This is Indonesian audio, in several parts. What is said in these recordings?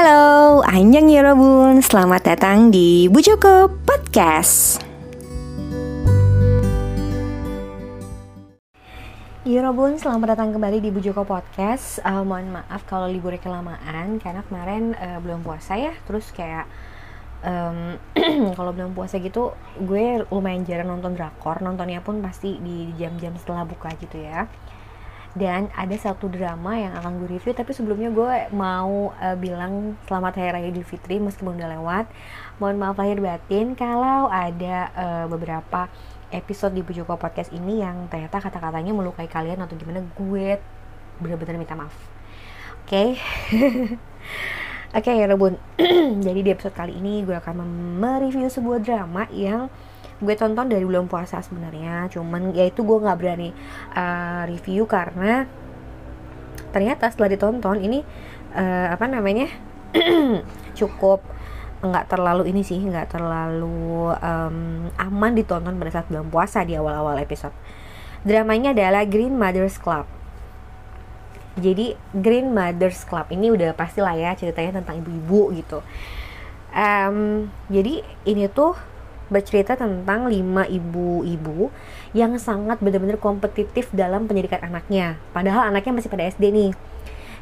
Halo, Anjang Yorobun, selamat datang di Bu Joko Podcast Yorobun, selamat datang kembali di Bu Joko Podcast. Uh, Mohon maaf kalau liburnya kelamaan Karena kemarin uh, belum puasa ya. Terus kayak um, kalau belum puasa gitu gue lumayan jarang nonton drakor. Nontonnya pun pasti di jam-jam setelah buka gitu ya dan ada satu drama yang akan gue review tapi sebelumnya gue mau uh, bilang selamat hari raya Idul Fitri meskipun udah lewat. Mohon maaf lahir batin kalau ada uh, beberapa episode di Bujoko Podcast ini yang ternyata kata-katanya melukai kalian atau gimana gue bener-bener minta maaf. Oke? Okay? oke okay, ya Rebun jadi di episode kali ini gue akan mereview sebuah drama yang gue tonton dari belum puasa sebenarnya cuman ya itu gue nggak berani uh, review karena ternyata setelah ditonton ini uh, apa namanya cukup nggak terlalu ini sih nggak terlalu um, aman ditonton pada saat belum puasa di awal-awal episode. Dramanya adalah Green Mothers Club. Jadi Green Mothers Club ini udah pasti lah ya ceritanya tentang ibu-ibu gitu. Um, jadi ini tuh bercerita tentang lima ibu-ibu yang sangat benar-benar kompetitif dalam pendidikan anaknya. Padahal anaknya masih pada SD nih.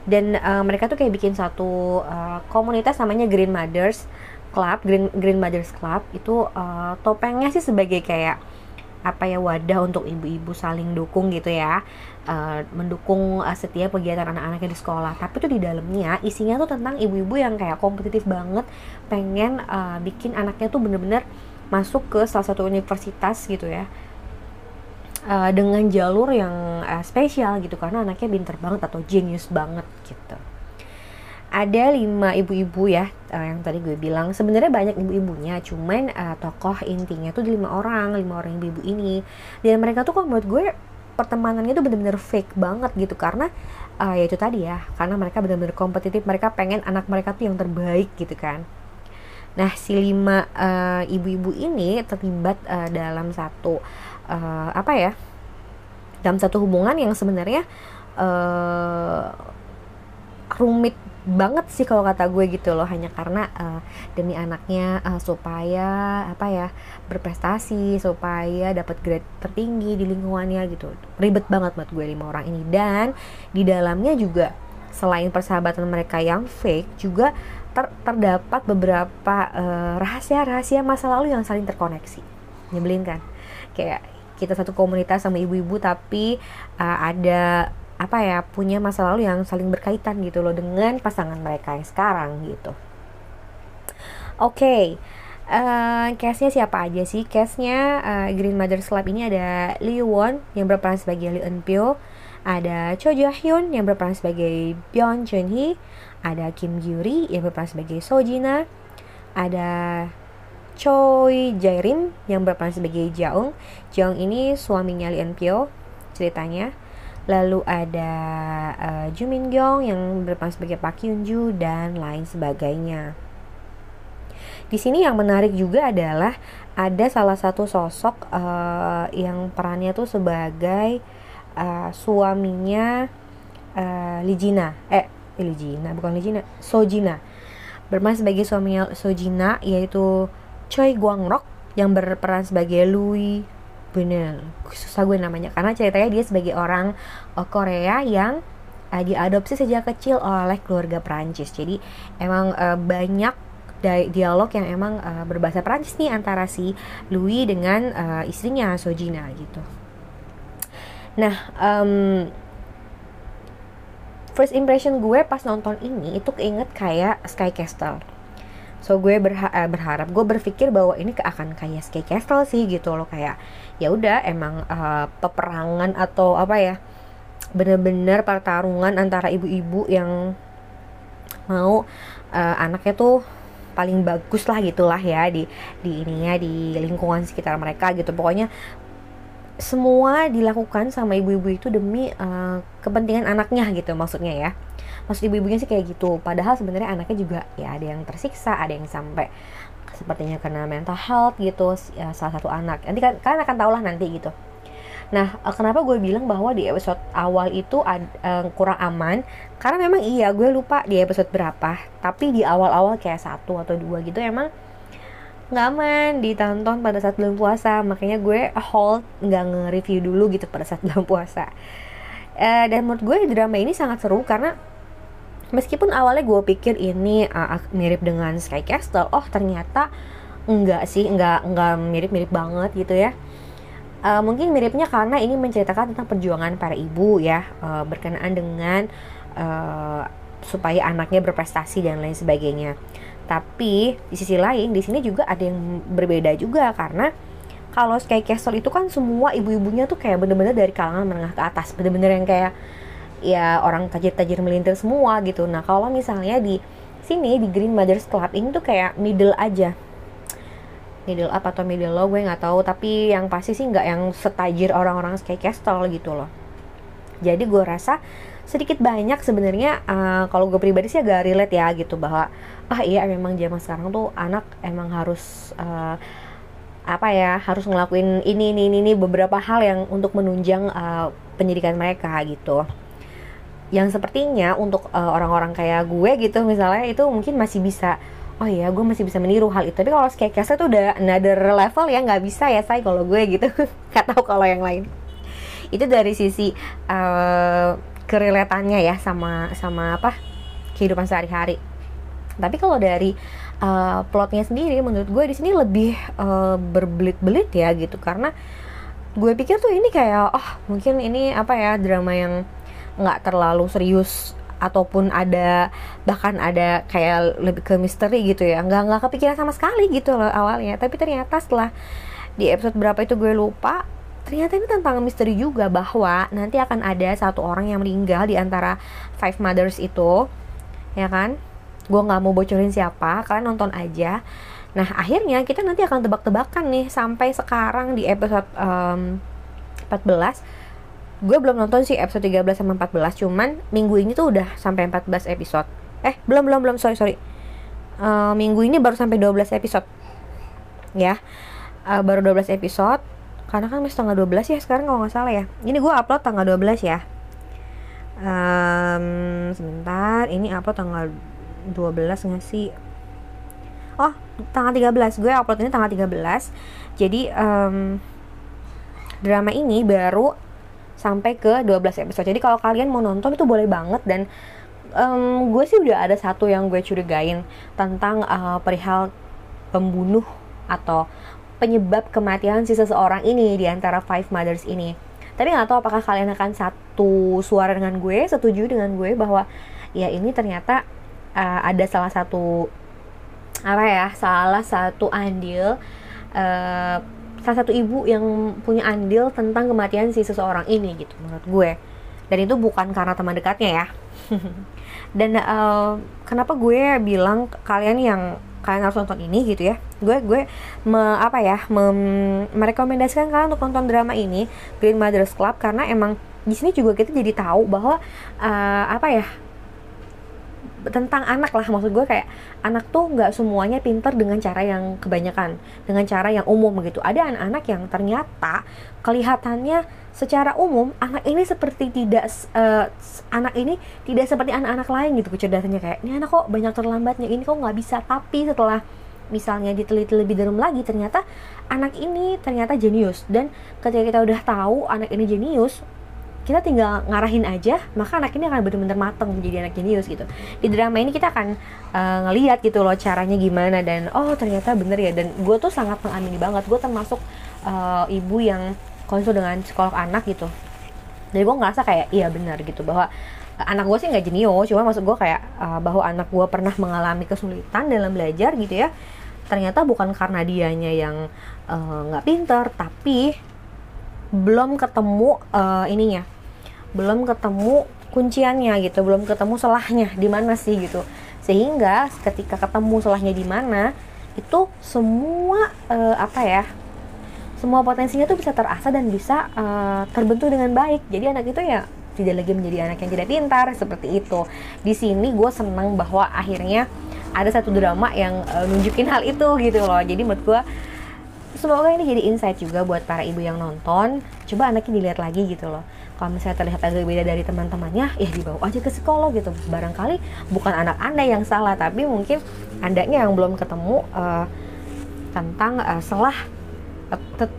Dan uh, mereka tuh kayak bikin satu uh, komunitas namanya Green Mothers Club, Green Green Mothers Club. Itu uh, topengnya sih sebagai kayak apa ya wadah untuk ibu-ibu saling dukung gitu ya uh, mendukung uh, setiap kegiatan anak-anaknya di sekolah tapi tuh di dalamnya isinya tuh tentang ibu-ibu yang kayak kompetitif banget pengen uh, bikin anaknya tuh bener-bener masuk ke salah satu universitas gitu ya. Uh, dengan jalur yang uh, spesial gitu karena anaknya pinter banget atau genius banget gitu. Ada lima ibu-ibu ya uh, yang tadi gue bilang. Sebenarnya banyak ibu-ibunya cuman uh, tokoh intinya tuh lima orang lima orang ibu-ibu ini. Dan mereka tuh kalau menurut gue pertemanannya tuh bener-bener fake banget gitu karena uh, ya itu tadi ya karena mereka bener-bener kompetitif mereka pengen anak mereka tuh yang terbaik gitu kan Nah, si lima uh, ibu-ibu ini terlibat uh, dalam satu uh, apa ya? Dalam satu hubungan yang sebenarnya uh, rumit banget sih kalau kata gue gitu loh hanya karena uh, demi anaknya uh, supaya apa ya berprestasi supaya dapat grade tertinggi di lingkungannya gitu ribet banget buat gue lima orang ini dan di dalamnya juga selain persahabatan mereka yang fake juga ter terdapat beberapa eh, rahasia-rahasia uh, masa lalu yang saling terkoneksi nyebelin kan kayak kita satu komunitas sama ibu-ibu tapi uh, ada apa ya punya masa lalu yang saling berkaitan gitu loh dengan pasangan mereka yang sekarang gitu oke okay. Uh, case-nya siapa aja sih? Case-nya uh, Green Mother Club ini ada Lee Won yang berperan sebagai Lee Eun ada Cho Ja Hyun yang berperan sebagai Byung Chun Hee, ada Kim Gyuri yang berperan sebagai Sojina ada Choi Jairim yang berperan sebagai Jaung Jaung ini suaminya Lee Pyo ceritanya. Lalu ada uh, Ju Min Gyong yang berperan sebagai Pak Hyun Ju dan lain sebagainya. Di sini yang menarik juga adalah ada salah satu sosok uh, yang perannya tuh sebagai uh, suaminya uh, Lijina eh Lijina bukan Lijina Sojina bermain sebagai suaminya Sojina yaitu Choi Guangrok yang berperan sebagai Louis Bener susah gue namanya karena ceritanya dia sebagai orang Korea yang uh, diadopsi sejak kecil oleh keluarga Prancis jadi emang uh, banyak dialog yang emang uh, berbahasa Prancis nih antara si Louis dengan uh, istrinya Sojina gitu nah um, first impression gue pas nonton ini itu keinget kayak Sky Castle. So gue berha eh, berharap gue berpikir bahwa ini akan kayak Sky Castle sih gitu loh kayak ya udah emang uh, peperangan atau apa ya bener-bener pertarungan antara ibu-ibu yang mau uh, anaknya tuh paling bagus lah gitulah ya di di ininya di lingkungan sekitar mereka gitu. Pokoknya semua dilakukan sama ibu-ibu itu demi uh, kepentingan anaknya gitu maksudnya ya maksud ibu-ibunya sih kayak gitu padahal sebenarnya anaknya juga ya ada yang tersiksa ada yang sampai sepertinya kena mental health gitu ya, salah satu anak nanti kan kalian akan tahu lah nanti gitu Nah, uh, kenapa gue bilang bahwa di episode awal itu ad, uh, kurang aman? Karena memang iya, gue lupa di episode berapa. Tapi di awal-awal kayak satu atau dua gitu emang nggak aman ditonton pada saat bulan puasa. Makanya gue hold nggak nge-review dulu gitu pada saat bulan puasa. Uh, dan menurut gue drama ini sangat seru karena meskipun awalnya gue pikir ini uh, mirip dengan Sky Castle, oh ternyata enggak sih, enggak enggak mirip-mirip banget gitu ya Uh, mungkin miripnya karena ini menceritakan tentang perjuangan para ibu ya uh, berkenaan dengan uh, supaya anaknya berprestasi dan lain sebagainya. Tapi di sisi lain di sini juga ada yang berbeda juga karena kalau Sky Castle itu kan semua ibu-ibunya tuh kayak bener-bener dari kalangan menengah ke atas, bener-bener yang kayak ya orang tajir-tajir melintir semua gitu. Nah kalau misalnya di sini di Green Mothers Club ini tuh kayak middle aja. Middle up atau middle low gue nggak tahu. Tapi yang pasti sih nggak yang setajir orang-orang kayak Castle gitu loh. Jadi gue rasa sedikit banyak sebenarnya uh, kalau gue pribadi sih agak relate ya gitu bahwa ah iya memang zaman sekarang tuh anak emang harus uh, apa ya harus ngelakuin ini ini ini, ini beberapa hal yang untuk menunjang uh, pendidikan mereka gitu. Yang sepertinya untuk orang-orang uh, kayak gue gitu misalnya itu mungkin masih bisa oh iya gue masih bisa meniru hal itu. Tapi kalau Skycast itu udah another level ya nggak bisa ya saya kalau gue gitu. Nggak tahu kalau yang lain. Itu dari sisi uh, kerelatannya ya sama sama apa kehidupan sehari-hari. Tapi kalau dari uh, plotnya sendiri menurut gue di sini lebih uh, berbelit-belit ya gitu. Karena gue pikir tuh ini kayak oh mungkin ini apa ya drama yang nggak terlalu serius ataupun ada bahkan ada kayak lebih ke misteri gitu ya. Nggak nggak kepikiran sama sekali gitu loh awalnya. Tapi ternyata setelah di episode berapa itu gue lupa ternyata ini tentang misteri juga bahwa nanti akan ada satu orang yang meninggal di antara five mothers itu ya kan? Gue nggak mau bocorin siapa kalian nonton aja. Nah akhirnya kita nanti akan tebak-tebakan nih sampai sekarang di episode um, 14 gue belum nonton sih episode 13 sama 14 cuman minggu ini tuh udah sampai 14 episode. Eh belum belum belum sorry sorry. Uh, minggu ini baru sampai 12 episode. Ya uh, baru 12 episode karena kan masih tanggal 12 ya sekarang kalau nggak salah ya. Ini gue upload tanggal 12 ya. Um, sebentar ini upload tanggal 12 nggak sih? Oh tanggal 13 gue upload ini tanggal 13 jadi um, drama ini baru sampai ke 12 episode. Jadi kalau kalian mau nonton itu boleh banget. Dan um, gue sih udah ada satu yang gue curigain tentang uh, perihal pembunuh atau penyebab kematian si seseorang ini di antara five mothers ini. Tapi nggak tahu apakah kalian akan satu suara dengan gue, setuju dengan gue bahwa ya ini ternyata uh, ada salah satu apa ya, salah satu andil uh, salah satu ibu yang punya andil tentang kematian si seseorang ini gitu menurut gue dan itu bukan karena teman dekatnya ya dan uh, kenapa gue bilang kalian yang kalian harus nonton ini gitu ya? Gue gue me, apa ya mem, merekomendasikan kalian untuk nonton drama ini Green Mothers Club karena emang di sini juga kita jadi tahu bahwa uh, apa ya tentang anak lah. Maksud gue kayak anak tuh nggak semuanya pinter dengan cara yang kebanyakan dengan cara yang umum gitu. Ada anak-anak yang ternyata kelihatannya secara umum anak ini seperti tidak uh, anak ini tidak seperti anak-anak lain gitu kecerdasannya. Kayak ini anak kok banyak terlambatnya ini kok nggak bisa. Tapi setelah misalnya diteliti lebih dalam lagi ternyata anak ini ternyata jenius. Dan ketika kita udah tahu anak ini jenius kita tinggal ngarahin aja maka anak ini akan benar-benar mateng menjadi anak jenius gitu. Di drama ini kita akan uh, ngelihat gitu loh caranya gimana dan oh ternyata bener ya. Dan gue tuh sangat mengamini banget. Gue termasuk uh, ibu yang konsul dengan psikolog anak gitu. Jadi gue ngerasa kayak iya benar gitu bahwa anak gue sih nggak jenius. Cuma maksud gue kayak uh, bahwa anak gue pernah mengalami kesulitan dalam belajar gitu ya. Ternyata bukan karena dianya yang nggak uh, pinter tapi belum ketemu uh, ininya belum ketemu kunciannya gitu belum ketemu selahnya di mana sih gitu. Sehingga ketika ketemu selahnya di mana itu semua uh, apa ya semua potensinya tuh bisa terasa dan bisa uh, terbentuk dengan baik. Jadi anak itu ya tidak lagi menjadi anak yang tidak pintar seperti itu. Di sini gue senang bahwa akhirnya ada satu drama yang uh, nunjukin hal itu gitu loh. Jadi menurut gue semoga ini jadi insight juga buat para ibu yang nonton. Coba anaknya dilihat lagi gitu loh kalau misalnya terlihat agak beda dari teman-temannya ya dibawa aja ke psikolog gitu. Barangkali bukan anak anda yang salah tapi mungkin andanya yang belum ketemu uh, tentang uh, selah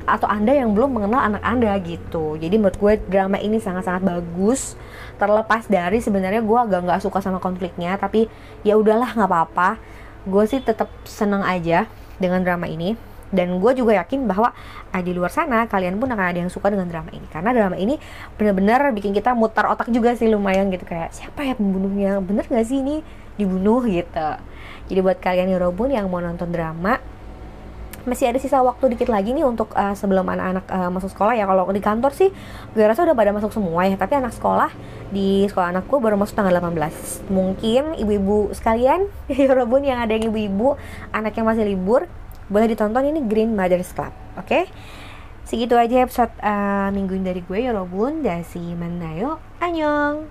atau anda yang belum mengenal anak anda gitu. Jadi menurut gue drama ini sangat-sangat bagus. Terlepas dari sebenarnya gue agak nggak suka sama konfliknya tapi ya udahlah nggak apa-apa. Gue sih tetap seneng aja dengan drama ini dan gue juga yakin bahwa ah, di luar sana kalian pun akan ada yang suka dengan drama ini. Karena drama ini benar-benar bikin kita mutar otak juga sih lumayan gitu. Kayak siapa ya pembunuhnya? Bener gak sih ini dibunuh? Gitu. Jadi buat kalian yang robun yang mau nonton drama masih ada sisa waktu dikit lagi nih untuk uh, sebelum anak-anak uh, masuk sekolah ya. Kalau di kantor sih gue rasa udah pada masuk semua ya. Tapi anak sekolah di sekolah anakku baru masuk tanggal 18 mungkin ibu-ibu sekalian Yorobun yang ada yang ibu-ibu anak yang masih libur boleh ditonton ini Green Mothers Club oke okay? segitu aja episode uh, minggu ini dari gue Yorobun dan si Manayo Annyeong